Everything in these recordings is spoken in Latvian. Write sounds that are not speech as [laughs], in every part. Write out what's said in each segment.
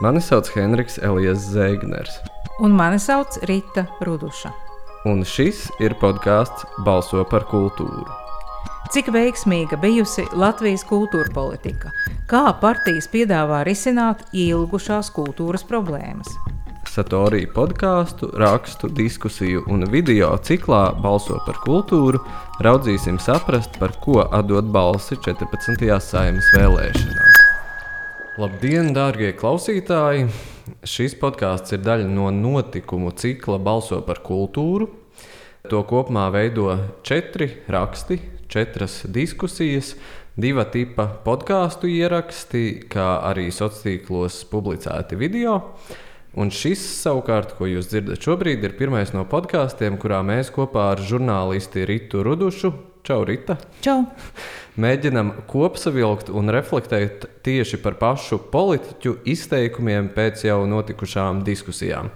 Mani sauc Henriks Elijas Zēgners. Un mani sauc Rita Ruduša. Un šis ir podkāsts Balso par kultūru. Cik veiksmīga bijusi Latvijas kultūra politika? Kā partijas piedāvā risināt ilgušās kultūras problēmas? Satorī podkāstu, rakstu, diskusiju un video ciklā Balso par kultūru raudzīsim saprast, par ko atdot balsi 14. saimnes vēlēšanās. Labdien, dārgie klausītāji! Šis podkāsts ir daļa no notikumu cikla Balso par kultūru. To kopumā veido četri raksti, četras diskusijas, diva tipa podkāstu ieraksti, kā arī sociālos tīklos publicēti video. Un šis, savukārt, ko jūs dzirdat šobrīd, ir pirmais no podkāstiem, kurā mēs kopā ar žurnālisti Ritu Rudušu, Čau, Rita! Čau! Mēģinam kopsavilkt un reflektēt tieši par pašu politiķu izteikumiem pēc jau notikušām diskusijām.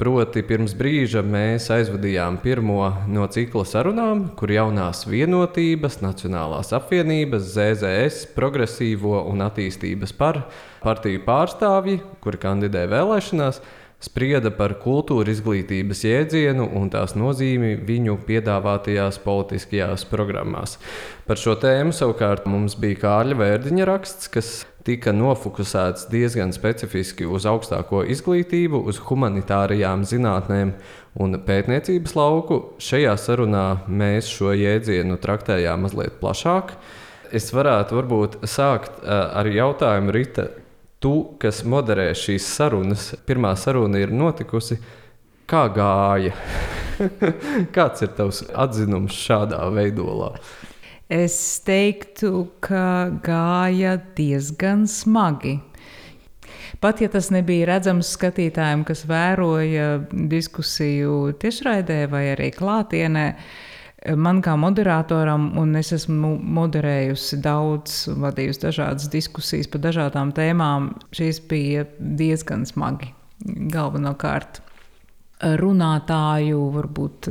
Proti, pirms brīža mēs aizvadījām pirmo no cikla sarunām, kur jaunās vienotības, Nacionālās apvienības, ZZS, progresīvo un attīstības par partiju pārstāvji, kuri kandidē vēlēšanās, sprieda par kultūra izglītības jēdzienu un tās nozīmi viņu piedāvātajās politiskajās programmās. Par šo tēmu savukārt mums bija Kārļa Vērdiņa raksts, kas tika nofokusēts diezgan specifiski uz augstāko izglītību, uz humanitārajām zinātnēm un pētniecības lauku. Šajā sarunā mēs šo jēdzienu traktējām mazliet plašāk. Es varētu varbūt sākt ar jautājumu Rita, tu, kas moderē šīs sarunas, pirmā saruna ir notikusi. Kā gāja? [laughs] Kāds ir tavs atzinums šādā veidolā? Es teiktu, ka gāja diezgan smagi. Pat ja tas nebija redzams skatītājiem, kas vēroja diskusiju tiešraidē vai arī klātienē, man kā moderatoram, un es esmu moderējusi daudz, vadījusi dažādas diskusijas par dažādām tēmām, šīs bija diezgan smagi. Galvenokārt runātāju, varbūt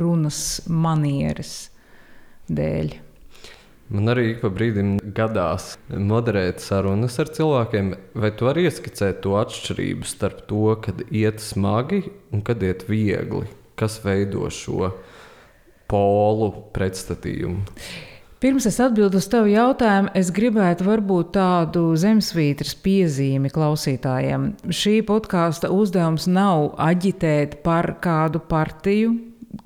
runas manieres dēļ. Man arī ik pa brīdim gadās moderēt sarunas ar cilvēkiem, vai tu arī ieskicē to atšķirību starp to, kad iet smagi un kad iet viegli. Kas veido šo polu pretstatījumu? Pirms es atbildu uz tavu jautājumu, es gribētu varbūt tādu zemesvītras piezīmi klausītājiem. Šī podkāsta uzdevums nav aģitēt par kādu partiju,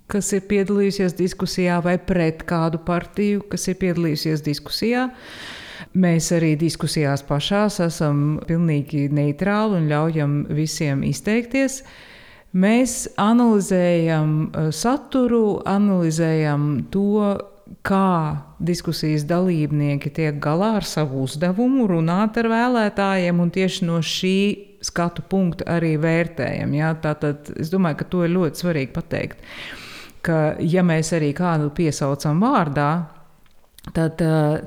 kas ir piedalījusies diskusijā, vai pret kādu partiju, kas ir piedalījusies diskusijā. Mēs arī diskusijās pašās esam pilnīgi neitrāli un ļaujam visiem izteikties. Mēs analizējam eh, saturu, analizējam to, kā diskusijas dalībnieki tiek galā ar savu uzdevumu, runāt ar vēlētājiem, un tieši no šī skatu punkta arī vērtējam. Ja? Tātad es domāju, ka to ir ļoti svarīgi pateikt. Ka, ja mēs arī kādu piesaucam vārdā, tad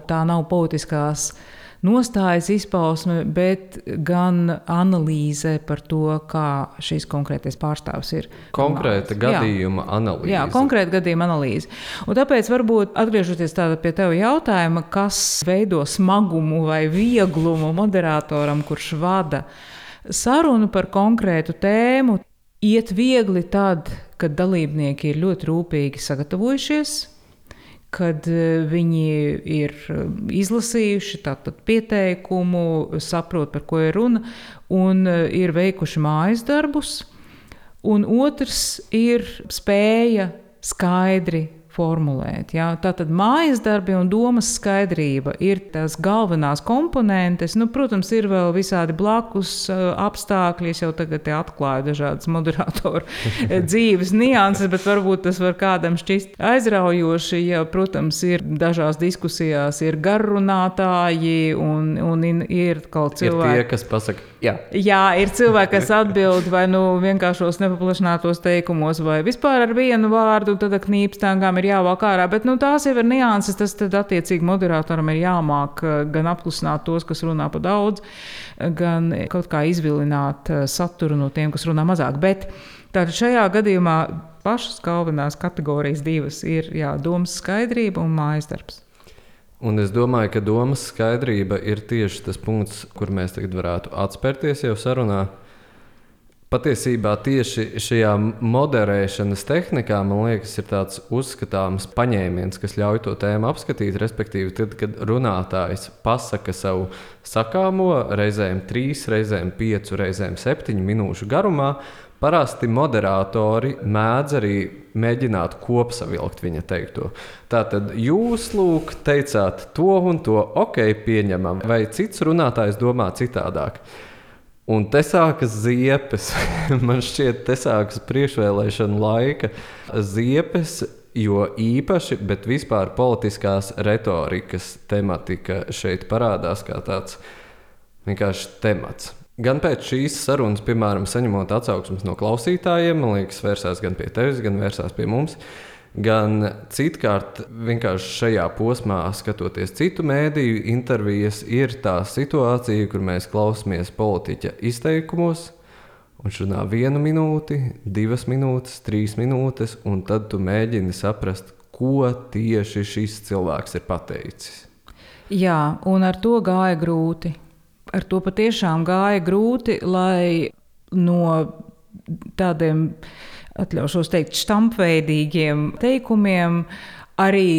tā nav politiskās nostājas izpausme, bet gan analīze par to, kā šis konkrētais pārstāvs ir. Konkrēta gadījuma jā, analīze. Jā, konkrēta gadījuma analīze. Un tāpēc, varbūt atgriežoties pie tevis jautājuma, kas veido smagumu vai vieglumu moderatoram, kurš vada sarunu par konkrētu tēmu iet viegli tad, kad dalībnieki ir ļoti rūpīgi sagatavojušies, kad e, viņi ir e, izlasījuši pieteikumu, saprot, par ko ir runa, un e, ir veikuši mājas darbus. Un otrs ir spēja skaidri formulēt. Ja? Tātad mājas darbi un domas skaidrība ir tās galvenās komponentes. Nu, protams, ir vēl visādi blakus apstākļi. Es jau tagad atklāju dažādas moderatoru [laughs] dzīves nianses, bet varbūt tas var kādam šķist aizraujoši. Ja, protams, ir dažās diskusijās ir garrunātāji un, un ir kaut cilvēki, ir tie, kas pasaka. Jā. Jā, ir cilvēki, kas atbild vai nu vienkāršos nepaplašinātos teikumos, vai vispār ar vienu vārdu, tad knīpstāngām ir jāvāk ārā. Bet nu, tās jau ir nianses. Tas tad attiecīgi moderatoram ir jāmāk eh, gan apklusināt tos, kas runā par daudz, gan kaut kā izvilināt eh, saturu no tiem, kas runā mazāk. Bet tātad šajā gadījumā pašas galvenās kategorijas divas ir jā, domas skaidrība un mājas darbs. Un es domāju, ka domas skaidrība ir tieši tas punkts, kur mēs tagad varētu atspērties jau sarunā. Patiesībā tieši šajā moderēšanas tehnikā, man liekas, ir tāds uzskatāms paņēmiens, kas ļauj to tēmu apskatīt. Respektīvi, tad, kad runātājs pasaka savu sakāmo, reizēm trīs, reizēm piecu, reizēm septiņu minūšu garumā, parasti moderatori mēdz arī mēģināt kopsavilkt viņa teikto. Tātad jūs, lūk, teicāt to un to, ok, pieņemam, vai cits runātājs domā citādāk. Un te sākas ziepes. [laughs] Man šķiet, te sākas priekšvēlēšana laika ziepes, jo īpaši, bet vispār politiskās retorikas tematika šeit parādās kā tāds vienkārši temats. Gan pēc šīs sarunas, piemēram, saņemot atsauksmes no klausītājiem, man liekas, vērsās gan pie tevis, gan vērsās pie mums. Uh, gan citkārt vienkārši šajā posmā, skatoties citu mēdīju intervijas, ir tā situācija, kur mēs klausāmies politiķa izteikumos. Viņš runā vienu minūti, divas minūtes, trīs minūtes, un tad tu mēģini saprast, ko tieši šis cilvēks ir pateicis. Jā, un ar to gāja grūti. Ar to patiešām gāja grūti, lai no tādiem atļaušos teikt, štampveidīgiem teikumiem, arī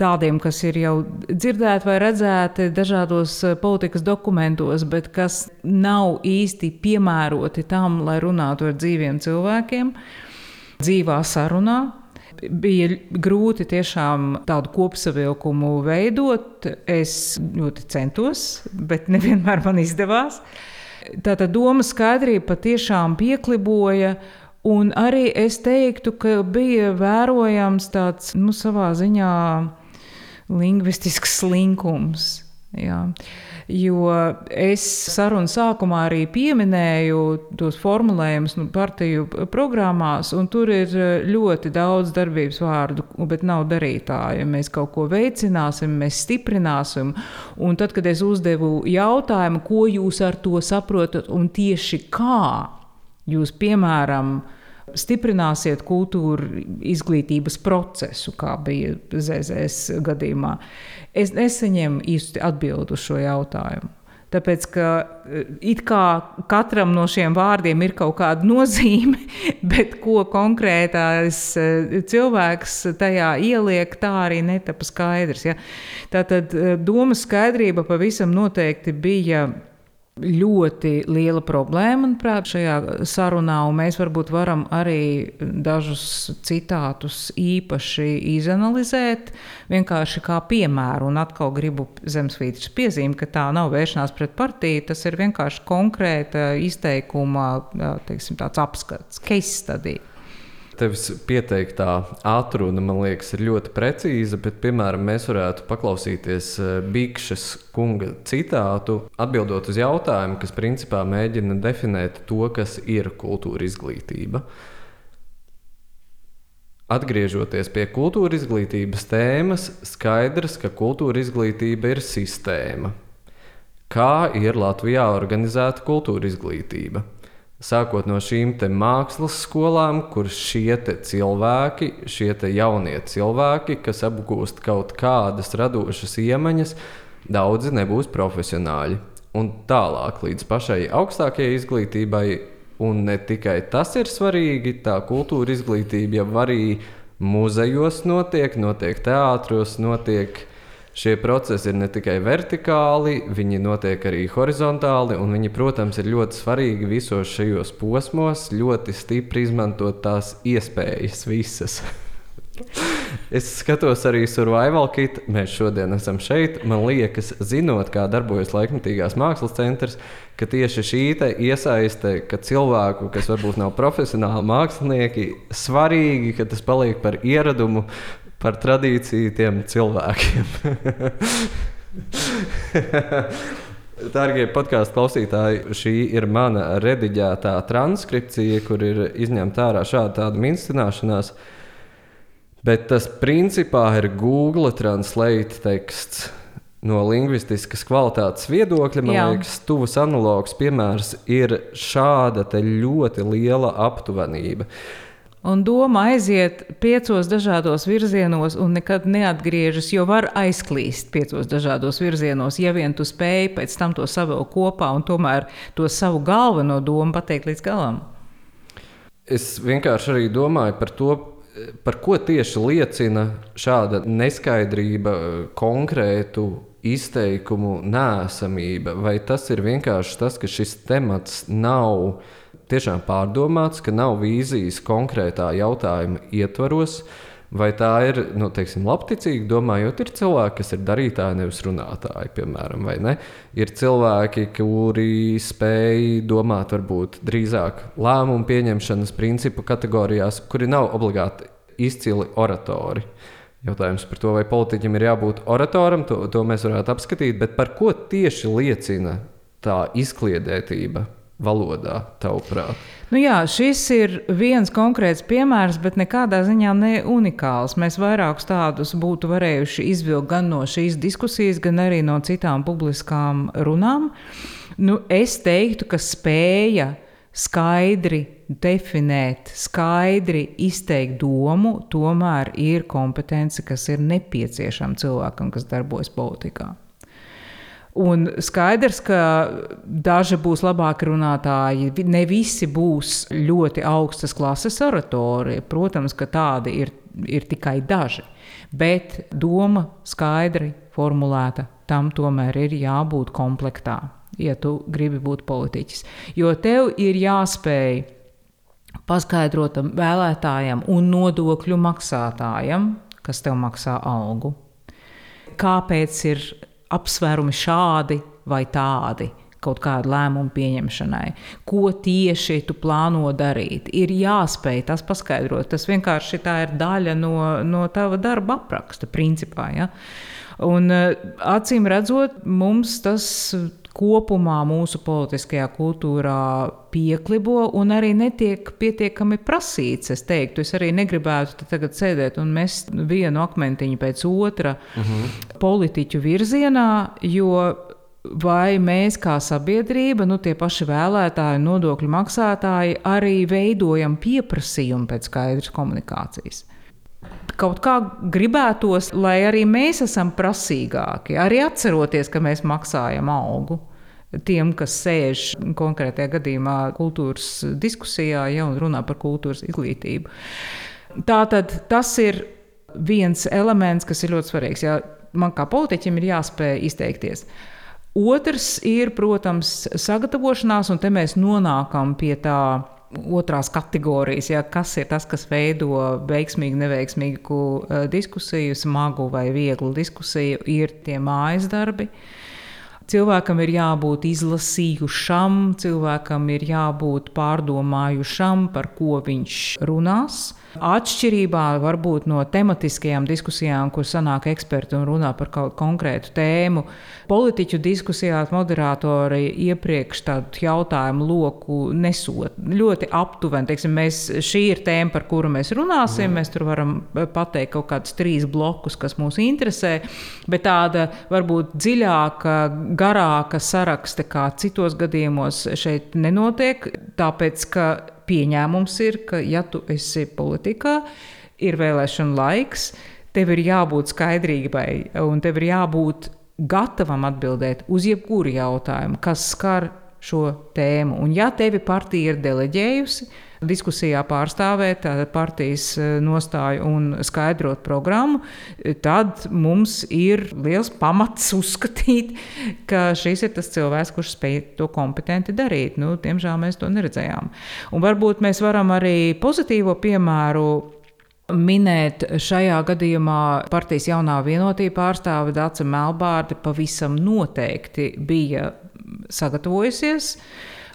tādiem, kas ir jau dzirdēti vai redzēti dažādos eh, politikas dokumentos, bet kas nav īsti piemēroti tam, lai runātu ar dzīviem cilvēkiem, dzīvā sarunā. Bija grūti tiešām tādu kopsavilkumu veidot. Es ļoti centos, bet nevienmēr man izdevās. Tātad doma skaidrība patiešām piekliboja. Un arī es teiktu, ka bija vērojams tāds nu, savā ziņā lingvistisks slinkums. Jā. Jo es sarunu sākumā arī pieminēju tos formulējumus nu, partiju programmās, un tur ir ļoti daudz darbības vārdu, bet nav darītāju. Mēs kaut ko veicināsim, mēs stiprināsim. Un tad, kad es uzdevu jautājumu, ko jūs ar to saprotat un tieši kā jūs, piemēram, stiprināsiet kultūra izglītības procesu, kā bija ZZS gadījumā. Es nesaņemu īsti atbildi uz šo jautājumu. Tāpēc, ka eh, it kā katram no šiem vārdiem ir kaut kāda [laughs] nozīme, bet ko konkrētais eh, cilvēks tajā ieliek, tā arī netapa skaidrs. Ja? Tātad eh, domas skaidrība pavisam noteikti bija ļoti liela problēma, manuprāt, šajā sarunā, un mēs varbūt varam arī dažus citātus īpaši izanalizēt, vienkārši kā piemēru. Un atkal gribu zemesvītras piezīmēt, ka tā nav vēršanās pret partiju, tas ir vienkārši konkrēta izteikuma teiksim, apskats, case study. Tevis pieteiktā atruna, man liekas, ir ļoti precīza, bet, piemēram, mēs varētu paklausīties eh, Bikšas kunga citātu, atbildot uz jautājumu, kas principā mēģina definēt to, kas ir kultūra izglītība. Atgriežoties pie kultūra izglītības tēmas, skaidrs, ka kultūra izglītība ir sistēma. Kā ir Latvijā organizēta kultūra izglītība? Sākot no šīm mākslas skolām, kur šie cilvēki, šie jaunie cilvēki, kas apgūst kaut kādas radošas iemaņas, daudzi nebūs profesionāļi. Un tālāk līdz pašai augstākajai izglītībai, un ne tikai tas ir svarīgi, tā kultūra izglītība jau arī muzejos notiek, notiek teātros, notiek Šie procesi ir ne tikai vertikāli, viņi notiek arī horizontāli, un viņi, protams, ir ļoti svarīgi visos šajos posmos, ļoti stipri izmantot tās iespējas visas. [laughs] es skatos arī survival kit. Mēs šodien esam šeit. Man liekas, zinot, kā darbojas laikmatīgās mākslas centrs, ka tieši šī iesaiste, ka cilvēku, kas varbūt nav profesionāli mākslinieki, svarīgi, ka tas paliek par ieradumu par tradīciju tiem cilvēkiem. Dārgie podkāstu klausītāji, šī ir mana rediģētā transkripcija, kur ir izņemta ārā šāda minstināšanās. Bet tas principā ir Google Translate teksts. No lingvistiskas kvalitātes viedokļa, man Jā. liekas, tuvs analogs piemērs ir šāda ļoti liela aptuvenība. Un doma aiziet piecos dažādos virzienos un nekad neatgriežas, jo var aizklīst piecos dažādos virzienos, ja vien tu spēj pēc tam to savilkt kopā un tomēr to savu galveno domu pateikt līdz galam. Es vienkārši arī domāju par to, par ko tieši liecina šāda neskaidrība, konkrētu izteikumu nēsamība. Vai tas ir vienkārši tas, ka šis temats nav tiešām pārdomāts, ka nav vīzijas konkrētā jautājuma ietvaros. Vai tā ir nu, teiksim, labticīga, domājot, ir cilvēki, kas ir darītāji, nevis runātāji, piemēram, vai ne? Ir cilvēki, kuri spēj domāt, varbūt drīzāk lēmumu pieņemšanas principu kategorijās, kuri nav obligāti izcili oratori. Jautājums par to, vai politiķim ir jābūt oratoram, to, to mēs varētu apskatīt, bet par ko tieši liecina tā izkliedētība valodā, tavuprāt? Nu jā, šis ir viens konkrēts piemērs, bet nekādā ziņā ne unikāls. Mēs vairākus tādus būtu varējuši izvilkt gan no šīs diskusijas, gan arī no citām publiskām runām. Nu, es teiktu, ka spēja skaidri definēt, skaidri izteikt domu, tomēr ir kompetence, kas ir nepieciešama cilvēkam, kas darbojas politikā. Un skaidrs, ka daži būs labāki runātāji, ne visi būs ļoti augstas klases oratori. Protams, ka tādi ir, ir tikai daži. Bet doma skaidri formulēta, tam tomēr ir jābūt komplektā, ja tu gribi būt politiķis. Jo tev ir jāspēj paskaidrot vēlētājiem un nodokļu maksātājiem, kas tev maksā algu, kāpēc ir apsvērumi šādi vai tādi kaut kādu lēmumu pieņemšanai. Ko tieši tu plāno darīt? Ir jāspēj tas paskaidrot. Tas vienkārši ir daļa no, no tava darba apraksta, principā. Ja? Un, eh, acīm redzot, mums tas kopumā mūsu politiskajā kultūrā pieklibo un arī netiek pietiekami prasīts. Es teiktu, es arī negribētu tagad sēdēt un mest vienu akmentiņu pēc otra uh mhm. -huh. politiķu virzienā, jo vai mēs kā sabiedrība, nu, tie paši vēlētāji, nodokļu maksātāji, arī veidojam pieprasījumu pēc skaidras komunikācijas kaut kā gribētos, lai arī mēs esam prasīgāki, arī atceroties, ka mēs maksājam algu. Tiem, kas sēž konkrētajā gadījumā kultūras diskusijā ja, un runā par kultūras izglītību. Tātad tas ir viens elements, kas ir ļoti svarīgs. Ja man kā politiķim ir jāspēj izteikties. Otrs ir, protams, sagatavošanās, un te mēs nonākam pie tā otrās kategorijas, ja, kas ir tas, kas veido veiksmīgu, neveiksmīgu uh, diskusiju, smagu vai vieglu diskusiju, ir tie mājas darbi. Cilvēkam ir jābūt izlasījušam, cilvēkam ir jābūt pārdomājušam, par ko viņš runās. Atšķirībā varbūt no tematiskajām diskusijām, kur sanāk eksperti un runā par kaut konkrētu tēmu, politiķu diskusijās moderatori iepriekš tādu jautājumu loku nesot. Ļoti aptuveni, teiksim, mēs, šī ir tēma, par kuru mēs runāsim. Mm. Mēs tur varam pateikt kaut kādus trīs blokus, kas mūs interesē, bet tāda varbūt dziļāka, garāka saraksta kā citos gadījumos šeit nenotiek, tāpēc ka pieņēmums ir, ka, ja tu esi politikā, ir vēlēšana laiks, tev ir jābūt skaidrībai un tev ir jābūt gatavam atbildēt uz jebkuru jautājumu, kas skar šo tēmu. Un, ja tevi partija ir deleģējusi, diskusijā pārstāvēt partijas e, nostāju un skaidrot programmu, tad mums ir liels pamats [laughs] uzskatīt, ka šis ir tas cilvēks, kurš spēj to kompetenti darīt. Nu, diemžēl mēs to neredzējām. Un varbūt mēs varam arī pozitīvo piemēru Minēt šajā gadījumā partijas jaunā vienotība pārstāve Dāca Melbārde pavisam noteikti bija sagatavojusies,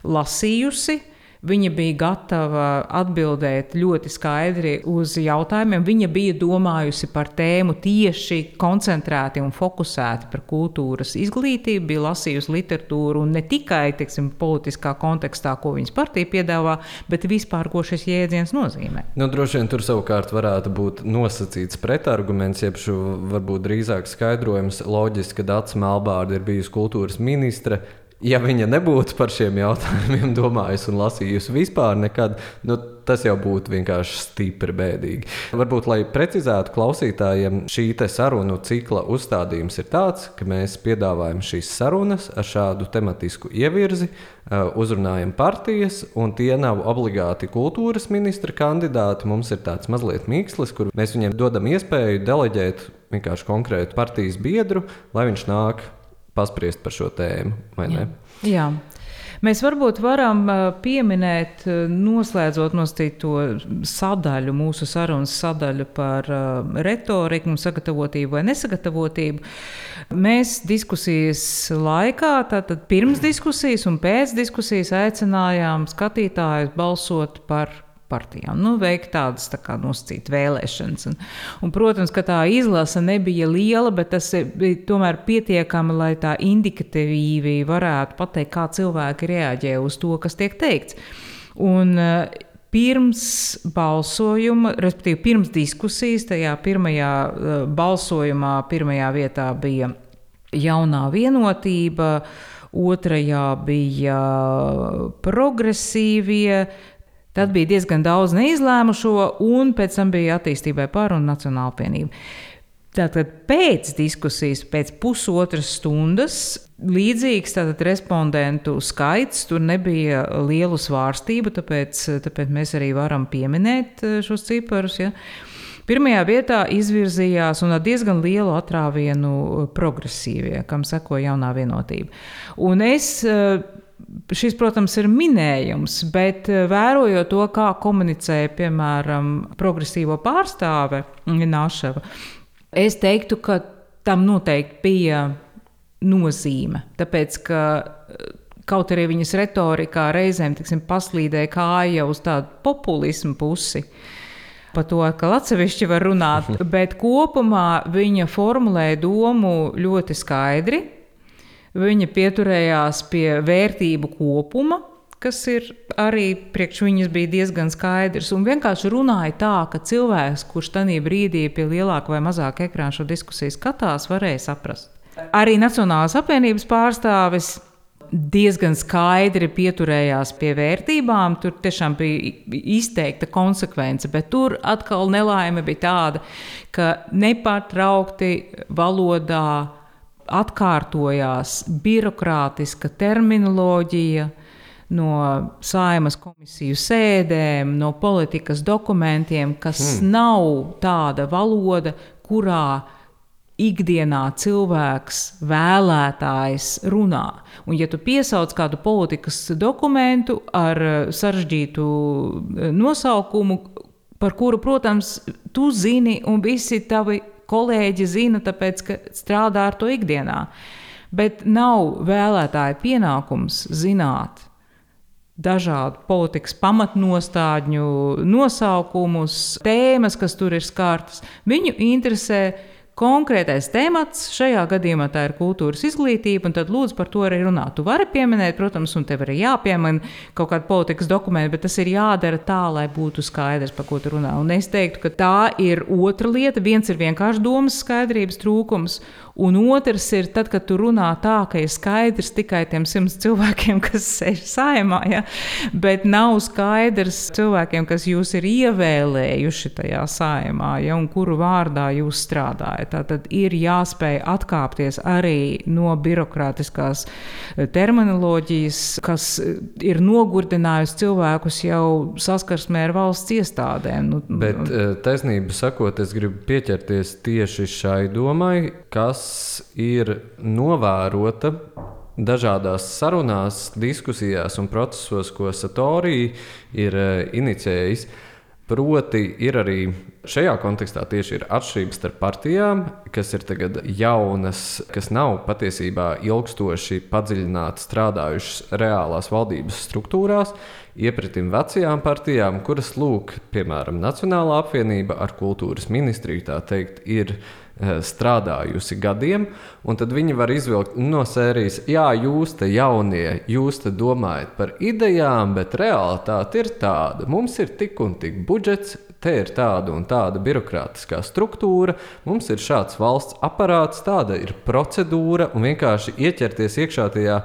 lasījusi Viņa bija gatava atbildēt ļoti skaidri uz jautājumiem. Viņa bija domājusi par tēmu tieši koncentrēti un fokusēti par kultūras izglītību, bija lasījusi literatūru un ne tikai teiksim, politiskā kontekstā, ko viņas partija piedāvā, bet vispār, ko šis jēdziens nozīmē. Nu, droši vien tur savukārt varētu būt nosacīts pretarguments, jeb šo varbūt drīzāk skaidrojums loģiski, ka Dārts Melbārda ir bijusi kultūras ministre ja viņa nebūtu par šiem jautājumiem [laughs] domājusi un lasījusi vispār nekad, nu, tas jau būtu vienkārši stipri bēdīgi. Varbūt, lai precizētu klausītājiem, šī sarunu cikla uzstādījums ir tāds, ka mēs piedāvājam šīs sarunas ar šādu tematisku ievirzi, uzrunājam partijas, un tie nav obligāti kultūras ministra kandidāti. Mums ir tāds mazliet mīkslis, kur mēs viņiem dodam iespēju deleģēt vienkārši konkrētu partijas biedru, lai viņš nāk paspriest par šo tēmu, Jā. Jā. Mēs varbūt varam pieminēt, noslēdzot to sadaļu, mūsu sarunas sadaļu par retoriku, sagatavotību vai nesagatavotību. Mēs diskusijas laikā, tātad pirms diskusijas un pēc diskusijas aicinājām skatītājus balsot par partijām. Nu, veikt tādas tā kā nosacītas vēlēšanas. Un, un, protams, ka tā izlase nebija liela, bet tas bija tomēr pietiekami, lai tā indikatīvi varētu pateikt, kā cilvēki reaģē uz to, kas tiek teikts. Un, Pirms balsojuma, respektīvi pirms diskusijas, tajā pirmajā balsojumā, pirmajā vietā bija jaunā vienotība, otrajā bija progresīvie, Tad bija diezgan daudz neizlēmušo, un pēc tam bija attīstībai par un nacionāla apvienība. Tātad pēc diskusijas, pēc pusotras stundas, līdzīgs tātad respondentu skaits, tur nebija lielu svārstību, tāpēc, tāpēc mēs arī varam pieminēt eh, šos ciparus. Ja. Pirmajā vietā izvirzījās un ar diezgan lielu atrāvienu progresīvie, kam seko jaunā vienotība. Un es eh, Šis, protams, ir minējums, bet eh, vērojot to, kā komunicēja, piemēram, progresīvo pārstāve Nāšava, es teiktu, ka tam noteikti bija nozīme. Tāpēc, ka eh, kaut arī viņas retorikā reizēm tiksim, paslīdēja kāja uz tādu populismu pusi. Par to atkal atsevišķi var runāt, [laughs] bet kopumā viņa formulēja domu ļoti skaidri Viņa pieturējās pie vērtību kopuma, kas ir arī priekš viņas bija diezgan skaidrs. Un vienkārši runāja tā, ka cilvēks, kurš tajā brīdī pie lielāka vai mazāka ekrāna šo diskusiju skatās, varēja saprast. Arī Nacionālās apvienības pārstāvis diezgan skaidri pieturējās pie vērtībām. Tur tiešām bija izteikta konsekvence, bet tur atkal nelaime bija tāda, ka nepārtraukti valodā atkārtojās birokrātiska terminoloģija no saimas komisiju sēdēm, no politikas dokumentiem, kas hmm. nav tāda valoda, kurā ikdienā cilvēks, vēlētājs runā. Un, ja tu piesauc kādu politikas dokumentu ar sarežģītu eh, nosaukumu, par kuru, protams, tu zini, un visi tavi kolēģi zina, tāpēc ka strādā ar to ikdienā. Bet nav vēlētāja pienākums zināt dažādu politikas pamatnostādņu nosaukumus, tēmas, kas tur ir skārtas. Viņu interesē konkrētais temats, šajā gadījumā tā ir kultūras izglītība, un tad lūdzu par to arī runāt. Tu vari pieminēt, protams, un tev arī jāpiemina kaut kāda politikas dokumenta, bet tas ir jādara tā, lai būtu skaidrs, par ko tu runā. Un es teiktu, ka tā ir otra lieta. Viens ir vienkārši domas skaidrības trūkums, Un otrs ir tad, kad tu runā tā, ka ir skaidrs tikai tiem simts cilvēkiem, kas sēž saimā, ja? bet nav skaidrs cilvēkiem, kas jūs ir ievēlējuši tajā saimā, ja? un kuru vārdā jūs strādājat. Tad ir jāspēj atkāpties arī no birokrātiskās eh, terminoloģijas, kas eh, ir nogurdinājusi cilvēkus jau saskarsmē ar valsts iestādēm. Nu, bet eh, taisnība sakot, es gribu pieķerties tieši šai domai, kas ir novērota dažādās sarunās, diskusijās un procesos, ko Satorija ir eh, inicijējis. Proti, ir arī šajā kontekstā tieši ir atšķirības starp partijām, kas ir tagad jaunas, kas nav patiesībā ilgstoši padziļināti strādājušas reālās valdības struktūrās, iepratim vecajām partijām, kuras, lūk, piemēram, Nacionālā apvienība ar kultūras ministriju, tā teikt, ir Eh, strādājusi gadiem, un tad viņi var izvilkt no sērijas, jā, jūs te jaunie, jūs te domājat par idejām, bet realitāte ir tāda. Mums ir tik un tik budžets, te ir tāda un tāda birokrātiskā struktūra, mums ir šāds valsts aparāts, tāda ir procedūra, un vienkārši ieķerties iekšā tajā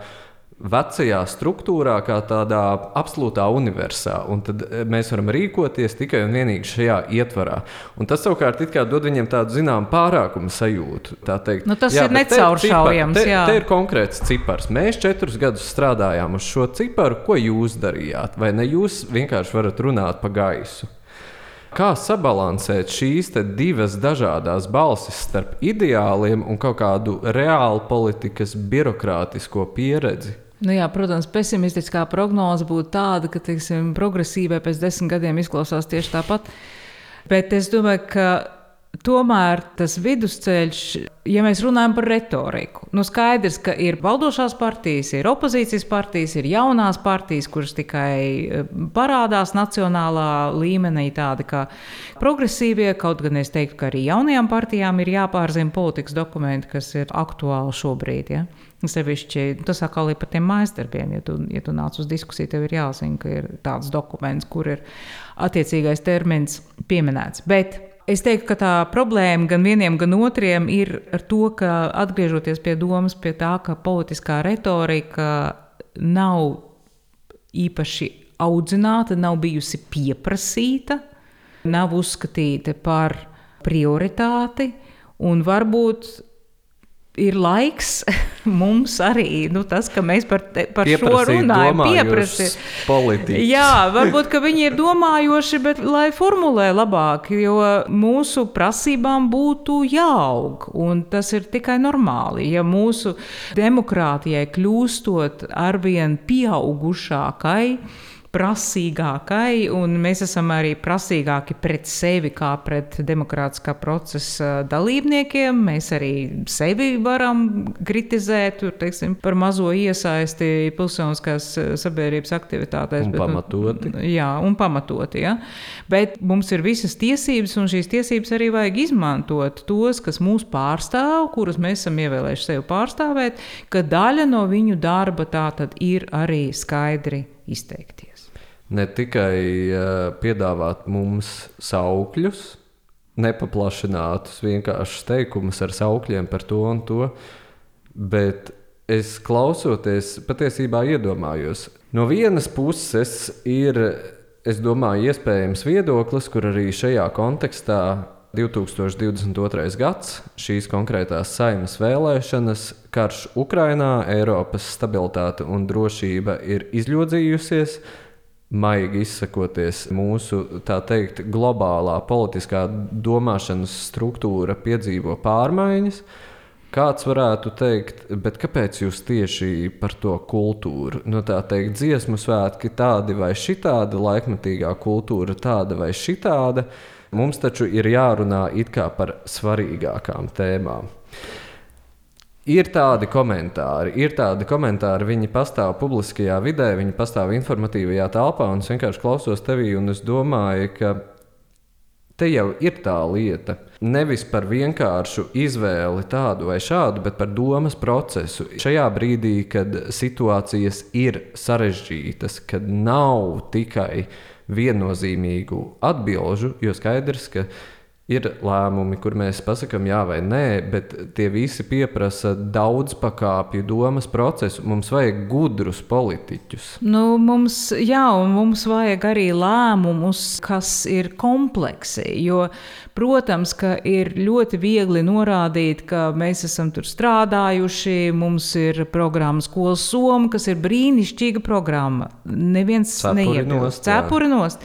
vecajā struktūrā, kā tādā absolūtā universā. Un tad eh, mēs varam rīkoties tikai un vienīgi šajā ietvarā. Un tas savukārt dod viņiem tādu zināmu pārākumu sajūtu. Nu, tas jā, ir necauršaujams. Te, te, te ir konkrēts cipars. Mēs četrus gadus strādājām uz šo ciparu. Ko jūs darījāt? Vai ne jūs vienkārši varat runāt pa gaisu? Kā sabalansēt šīs divas dažādas balsis starp ideāliem un kaut kādu reālu politikas birokrātisko pieredzi? Nu jā, protams, pesimistiskā prognoze būtu tāda, ka teiksim, progresīvai pēc desmit gadiem izklausās tieši tāpat. Bet es domāju, ka Tomēr tas vidusceļš, ja mēs runājam par retoriku, nu skaidrs, ka ir valdošās partijas, ir opozīcijas partijas, ir jaunās partijas, kuras tikai eh, parādās nacionālā līmenī, tādi kā progresīvie. Kaut gan es teiktu, ka arī jaunajām partijām ir jāpārzina politikas dokumenti, kas ir aktuāli šobrīd. Ja? Sevišķi tas atkal ir par tiem mājasdarbiem. Ja tu, ja tu nāc uz diskusiju, tev ir jāzina, ka ir tāds dokuments, kur ir attiecīgais termins pieminēts. Bet Es teiktu, ka tā problēma gan vieniem, gan otriem ir ar to, ka atgriežoties pie domas, pie tā, ka politiskā retorika nav īpaši audzināta, nav bijusi pieprasīta, nav uzskatīta par prioritāti, un varbūt ir laiks [laughs] mums arī, nu, tas, ka mēs par, te, par šo runājam, pieprasīt. Jā, varbūt viņi ir domājoši, bet lai formulē labāk, jo mūsu prasībām būtu jāaug. Un tas ir tikai normāli. Ja mūsu demokrātijai kļūstot arvien pieaugušākai, prasīgākai, un mēs esam arī prasīgāki pret sevi kā pret demokrātiskā procesa dalībniekiem. Mēs arī sevi varam kritizēt tur, teiksim, par mazo iesaisti pilsoniskās sabiedrības aktivitātēs. Un bet, nu, pamatoti. Jā, un pamatoti. Ja? Bet mums ir visas tiesības, un šīs tiesības arī vajag izmantot tos, kas mūs pārstāv, kurus mēs esam ievēlējuši sevi pārstāvēt, ka daļa no viņu darba tā tad ir arī skaidri izteikties ne tikai uh, piedāvāt mums saukļus, nepaplašinātus vienkāršus teikumus ar saukļiem par to un to, bet es klausoties, patiesībā iedomājos, no vienas puses ir, es domāju, iespējams viedoklis, kur arī šajā kontekstā 2022. gads, šīs konkrētās saimnes vēlēšanas, karš Ukrainā, Eiropas stabilitāte un drošība ir izļodzījusies maigi izsakoties, mūsu teikt, globālā politiskā domāšanas struktūra piedzīvo pārmaiņas. Kāds varētu teikt, bet kāpēc jūs tieši par to kultūru? Nu, tā teikt, dziesmu svētki tādi vai šitādi, laikmatīgā kultūra tāda vai šitāda. Mums taču ir jārunā it kā par svarīgākām tēmām. Ir tādi komentāri, ir tādi komentāri, viņi pastāv publiskajā vidē, viņi pastāv informatīvajā telpā, un es vienkārši klausos tevī, un es domāju, ka te jau ir tā lieta. Nevis par vienkāršu izvēli tādu vai šādu, bet par domas procesu. Šajā brīdī, kad situācijas ir sarežģītas, kad nav tikai viennozīmīgu atbilžu, jo skaidrs, ka Ir lēmumi, kur mēs pasakām jā vai nē, bet tie visi prasa daudz pakāpju domas procesu. Mums vajag gudrus politiķus. Nu, mums, jā, un mums vajag arī lēmumus, kas ir kompleksi. Jo, protams, ka ir ļoti viegli norādīt, ka mēs esam tur strādājuši, mums ir programma Skolas Soma, kas ir brīnišķīga programma. Neviens neiebilst. Cepuri nost.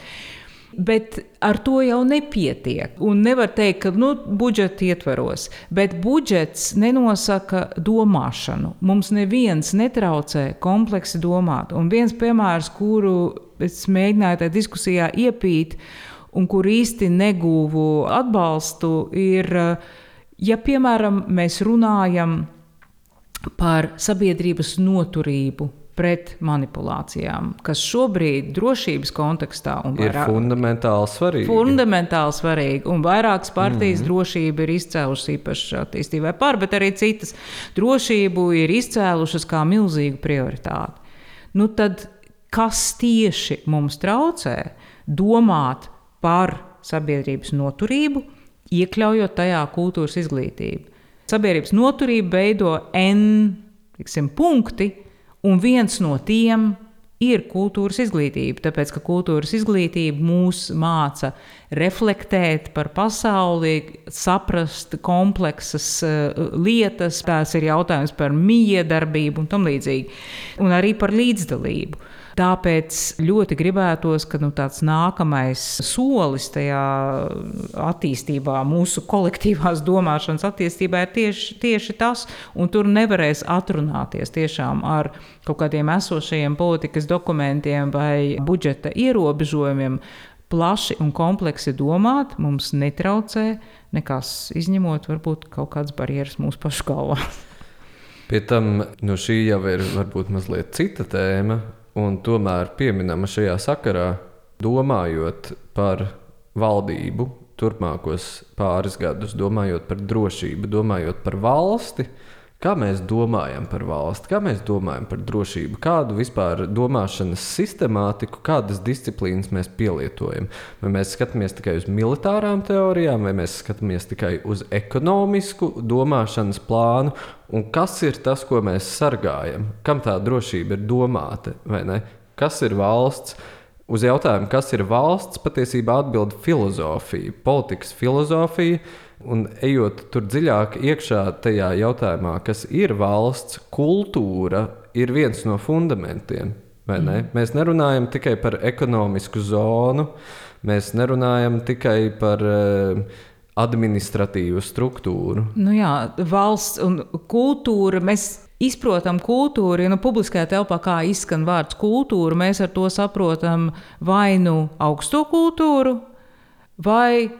Bet ar to jau nepietiek. Un nevar teikt, ka nu, budžeta ietveros, bet budžets nenosaka domāšanu. Mums neviens netraucē kompleksi domāt. Un viens piemērs, kuru es mēģināju tajā diskusijā iepīt, un kur īsti negūvu atbalstu, ir, ja piemēram mēs runājam par sabiedrības noturību pret manipulācijām, kas šobrīd drošības kontekstā vairāk, ir fundamentāli svarīgi. Fundamentāli svarīgi, un vairākas partijas mm -hmm. drošību ir izcēlušas īpaši attīstībai par, bet arī citas drošību ir izcēlušas kā milzīgu prioritāti. Nu tad, kas tieši mums traucē domāt par sabiedrības noturību, iekļaujot tajā kultūras izglītību? Sabiedrības noturība veido N tiksim, punkti, Un viens no tiem ir kultūras izglītība, tāpēc ka kultūras izglītība mūs māca reflektēt par pasauli, saprast kompleksas uh, lietas, tās ir jautājums par miedarbību un tam līdzīgi, un arī par līdzdalību. Tāpēc ļoti gribētos, ka nu, tāds nākamais solis tajā attīstībā, mūsu kolektīvās domāšanas attīstībā, ir tieši, tieši tas, un tur nevarēs atrunāties tiešām ar kaut kādiem esošajiem politikas dokumentiem vai budžeta ierobežojumiem. Plaši un kompleksi domāt mums netraucē nekas, izņemot varbūt kaut kādas barjeras mūsu pašu galvā. Pie tam nu, šī jau ir varbūt mazliet cita tēma, un tomēr pieminama šajā sakarā, domājot par valdību turpmākos pāris gadus, domājot par drošību, domājot par valsti. Kā mēs domājam par valsti, kā mēs domājam par drošību, kādu vispār domāšanas sistemātiku, kādas disciplīnas mēs pielietojam? Vai mēs skatāmies tikai uz militārām teorijām, vai mēs skatāmies tikai uz ekonomisku domāšanas plānu, un kas ir tas, ko mēs sargājam, kam tā drošība ir domāta, vai ne? Kas ir valsts? Uz jautājumu, kas ir valsts, patiesībā atbild filozofija, politikas filozofija Un ejot tur dziļāk iekšā tajā jautājumā, kas ir valsts kultūra, ir viens no fundamentiem. Ne? Mm. Mēs nerunājam tikai par ekonomisku zonu, mēs nerunājam tikai par uh, administratīvu struktūru. Nu jā, valsts un kultūra. Mēs izprotam kultūru, ja nu publiskajā telpā kā izskan vārds kultūra, mēs ar to saprotam vai nu augsto kultūru, vai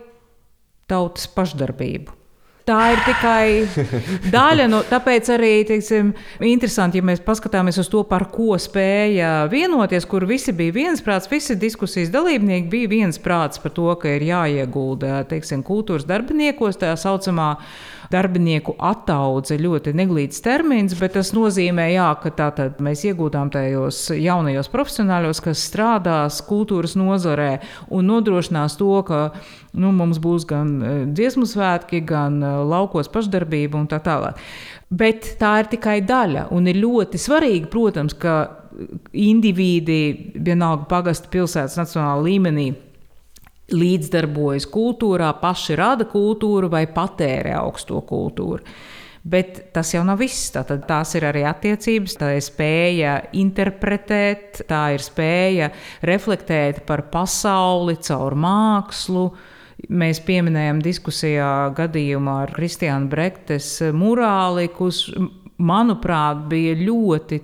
tautas pašdarbību. Tā ir tikai daļa tā, tāpēc arī teiksim, interesanti, ja mēs paskatāmies uz to, par ko spēja vienoties, kur visi bija viensprāts, visi diskusijas dalībnieki bija viensprāts par to, ka ir jāiegulda teiksim, kultūras darbiniekos, tā saucamā darbinieku attaudze ļoti neglīts termins, bet tas nozīmē, jā, ka tātad mēs iegūtām tajos jaunajos profesionāļos, kas strādās kultūras nozarē un nodrošinās to, ka nu, mums būs gan e, dziesmu svētki, gan e, laukos pašdarbība un tā tālāk. Bet tā ir tikai daļa, un ir ļoti svarīgi, protams, ka indivīdi, vienalga pagasta pilsētas nacionālā līmenī, līdzdarbojas kultūrā, paši rada kultūru vai patērē augsto kultūru. Bet tas jau nav viss. Tātad tās ir arī attiecības, tā ir spēja interpretēt, tā ir spēja reflektēt par pasauli caur mākslu. Mēs pieminējam diskusijā gadījumā ar Kristiānu Brektes murāli, kurš manuprāt, bija ļoti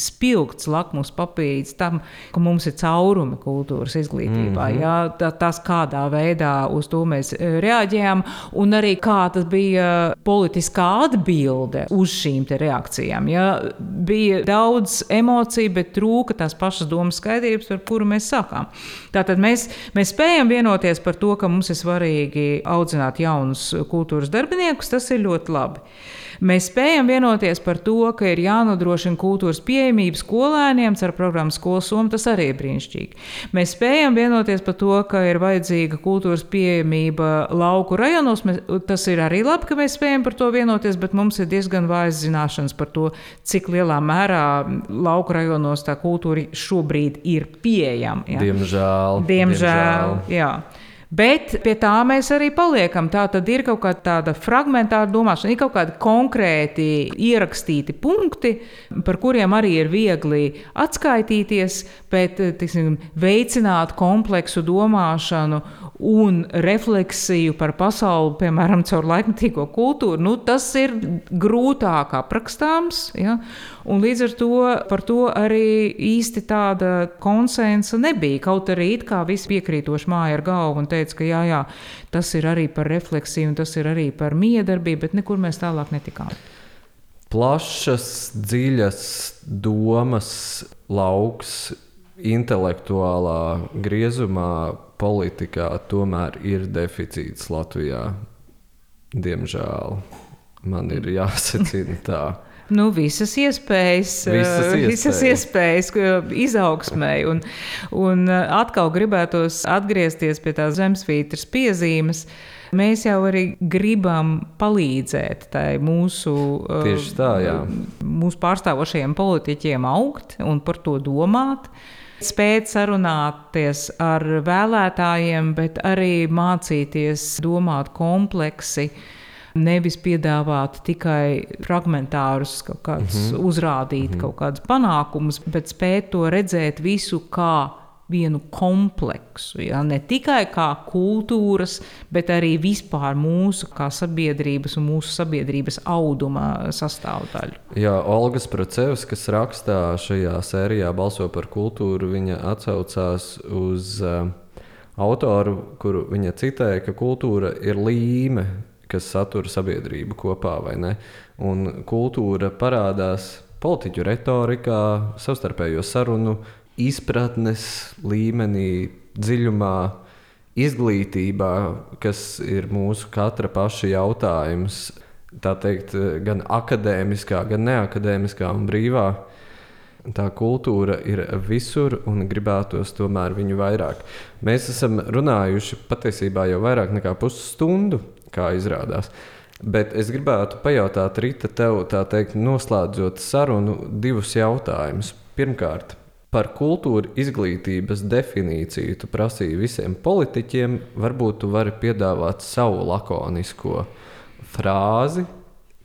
spilgts lakmus papīrs tam, ka mums ir caurumi kultūras izglītībā. Mm -hmm. jā, tā, tas, kādā veidā uz to mēs e, reaģējām, un arī kā tas bija politiskā atbilde uz šīm reakcijām. Jā, bija daudz emociju, bet trūka tās pašas domas skaidrības, ar kuru mēs sākām. Tātad mēs, mēs spējam vienoties par to, ka mums ir svarīgi audzināt jaunus kultūras darbiniekus. Tas ir ļoti labi. Mēs spējam vienoties par to, ka ir jānodrošina kultūras pieejamība skolēniem ar programmu Skolas Soma. Tas arī ir brīnišķīgi. Mēs spējam vienoties par to, ka ir vajadzīga kultūras pieejamība lauku rajonos. Mēs, tas ir arī labi, ka mēs spējam par to vienoties, bet mums ir diezgan vājas zināšanas par to, cik lielā mērā lauku rajonos tā kultūra šobrīd ir pieejama. Ja. Diemžēl. Diemžēl, diemžēl. Jā. Bet pie tā mēs arī paliekam. Tā tad ir kaut kāda tāda fragmentāra domāšana, ir kaut kādi konkrēti ierakstīti punkti, par kuriem arī ir viegli atskaitīties, bet tiksim, veicināt kompleksu domāšanu un refleksiju par pasauli, piemēram, caur laikmatīgo kultūru, nu, tas ir grūtāk aprakstāms. Ja? Un līdz ar to par to arī īsti tāda konsensa nebija. Kaut arī it kā visi piekrītoši māja ar galvu un teica, ka jā, jā, tas ir arī par refleksiju un tas ir arī par miedarbību, bet nekur mēs tālāk netikām. Plašas, dziļas domas lauks intelektuālā griezumā politikā tomēr ir deficīts Latvijā. Diemžēl man ir jāsacina tā. Nu, visas iespējas, Visas eh, visas iespējas. iespējas izaugsmēji. Un, un eh, atkal gribētos atgriezties pie tās zemesvītras piezīmes. Mēs jau arī gribam palīdzēt tai mūsu, eh, Tieši tā, jā. mūsu pārstāvošajiem politiķiem augt un par to domāt. Spēt sarunāties ar vēlētājiem, bet arī mācīties domāt kompleksi, nevis piedāvāt tikai fragmentārus, kaut kādus, mm -hmm. uzrādīt mm -hmm. kaut kādus panākumus, bet spēt to redzēt visu kā vienu kompleksu. Ja? Ne tikai kā kultūras, bet arī vispār mūsu sabiedrības un mūsu sabiedrības auduma sastāvdaļu. Jā, Olga Spracevs, kas rakstā šajā sērijā Balso par kultūru, viņa atsaucās uz uh, autoru, kuru viņa citēja, ka kultūra ir līme, kas satura sabiedrību kopā, vai ne? Un kultūra parādās politiķu retorikā, savstarpējo sarunu, izpratnes līmenī, dziļumā, izglītībā, kas ir mūsu katra paša jautājums. Tā teikt, gan akadēmiskā, gan neakadēmiskā un brīvā. Tā kultūra ir visur un gribētos tomēr viņu vairāk. Mēs esam runājuši patiesībā jau vairāk nekā pusstundu, kā izrādās. Bet es gribētu pajautāt, Rīta, tev, tā teikt, noslēdzot sarunu, divus jautājumus. Pirmkārt, par kultūra izglītības definīciju tu prasīji visiem politiķiem. Varbūt tu vari piedāvāt savu lakonisko frāzi,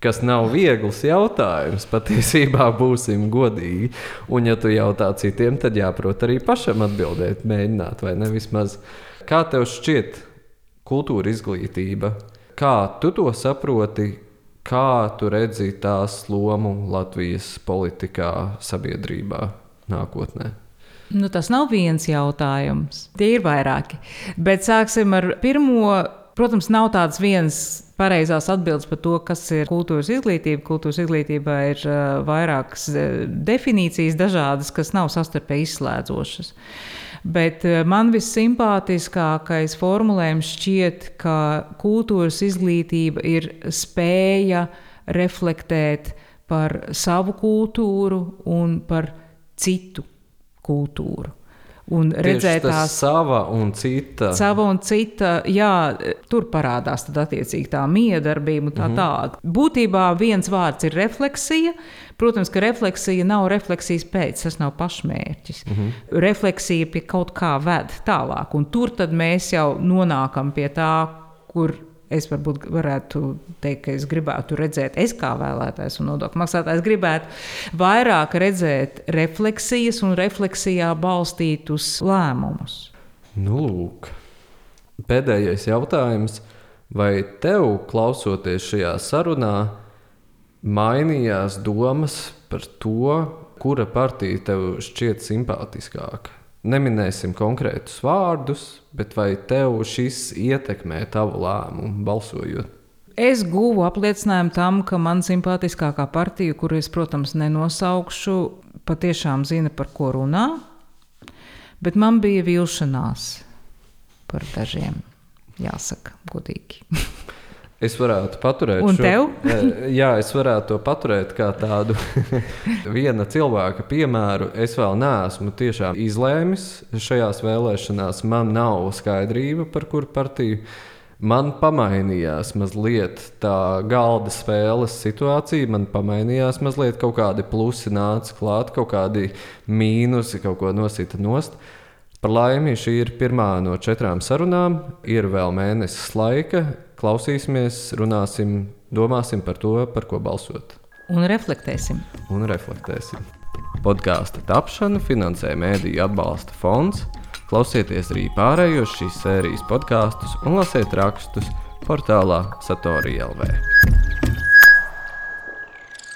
kas nav viegls jautājums. Patiesībā būsim godīgi. Un, ja tu jautā citiem, tad jāprot arī pašam atbildēt, mēģināt, vai ne vismaz. Kā tev šķiet kultūra izglītība? Kā tu to saproti? Kā tu redzi tās lomu Latvijas politikā, sabiedrībā nākotnē? Nu, tas nav viens jautājums. Tie ir vairāki. Bet sāksim ar pirmo. Protams, nav tāds viens pareizās atbildes par to, kas ir kultūras izglītība. Kultūras izglītībā ir uh, vairākas uh, definīcijas, dažādas, kas nav savstarpēji izslēdzošas. Bet uh, man vissimpātiskākais formulējums šķiet, ka kultūras izglītība ir spēja reflektēt par savu kultūru un par citu kultūru. Un redzēt tās sava un cita. Sava un cita, jā, tur parādās tad attiecīgi tā miedarbība un tā Mhm. tālāk. Būtībā viens vārds ir refleksija. Protams, ka refleksija nav refleksijas pēc, tas nav pašmērķis. Mhm. Refleksija pie kaut kā ved tālāk, un tur tad mēs jau nonākam pie tā, kur es varbūt varētu teikt, ka es gribētu redzēt, es kā vēlētājs un nodokļu maksātājs gribētu vairāk redzēt refleksijas un refleksijā balstītus lēmumus. Nu, lūk. Pēdējais jautājums. Vai tev, klausoties šajā sarunā, mainījās domas par to, kura partija tev šķiet simpātiskāka? Neminēsim konkrētus vārdus, bet vai tev šis ietekmē tavu lēmumu balsojot? Es guvu apliecinājumu tam, ka man simpātiskākā partija, kuru es, protams, nenosaukšu, patiešām zina, par ko runā. Bet man bija vilšanās par dažiem, jāsaka, godīgi. [laughs] Es varētu paturēt Un šo tev? [laughs] Eh, Jā, es varētu to paturēt kā tādu [laughs] viena cilvēka piemēru. Es vēl neesmu tiešām izlēmis šajās vēlēšanās. Man nav skaidrība par kuru partiju. Man pamainījās mazliet tā galda spēles situācija. Man pamainījās mazliet kaut kādi plusi nāca klāt, kaut kādi mīnusi, kaut ko nosita nost. Par laimi šī ir pirmā no četrām sarunām. Ir vēl mēnesis laika. Klausīsimies, runāsim, domāsim par to, par ko balsot Un reflektēsim. un reflektēsim. Podkāstu tapšanu finansē Mēdīļu atbalsta fonds. Klausieties arī pārējos šīs sērijas podkāstus un lasiet rakstus portālā Satorija LV.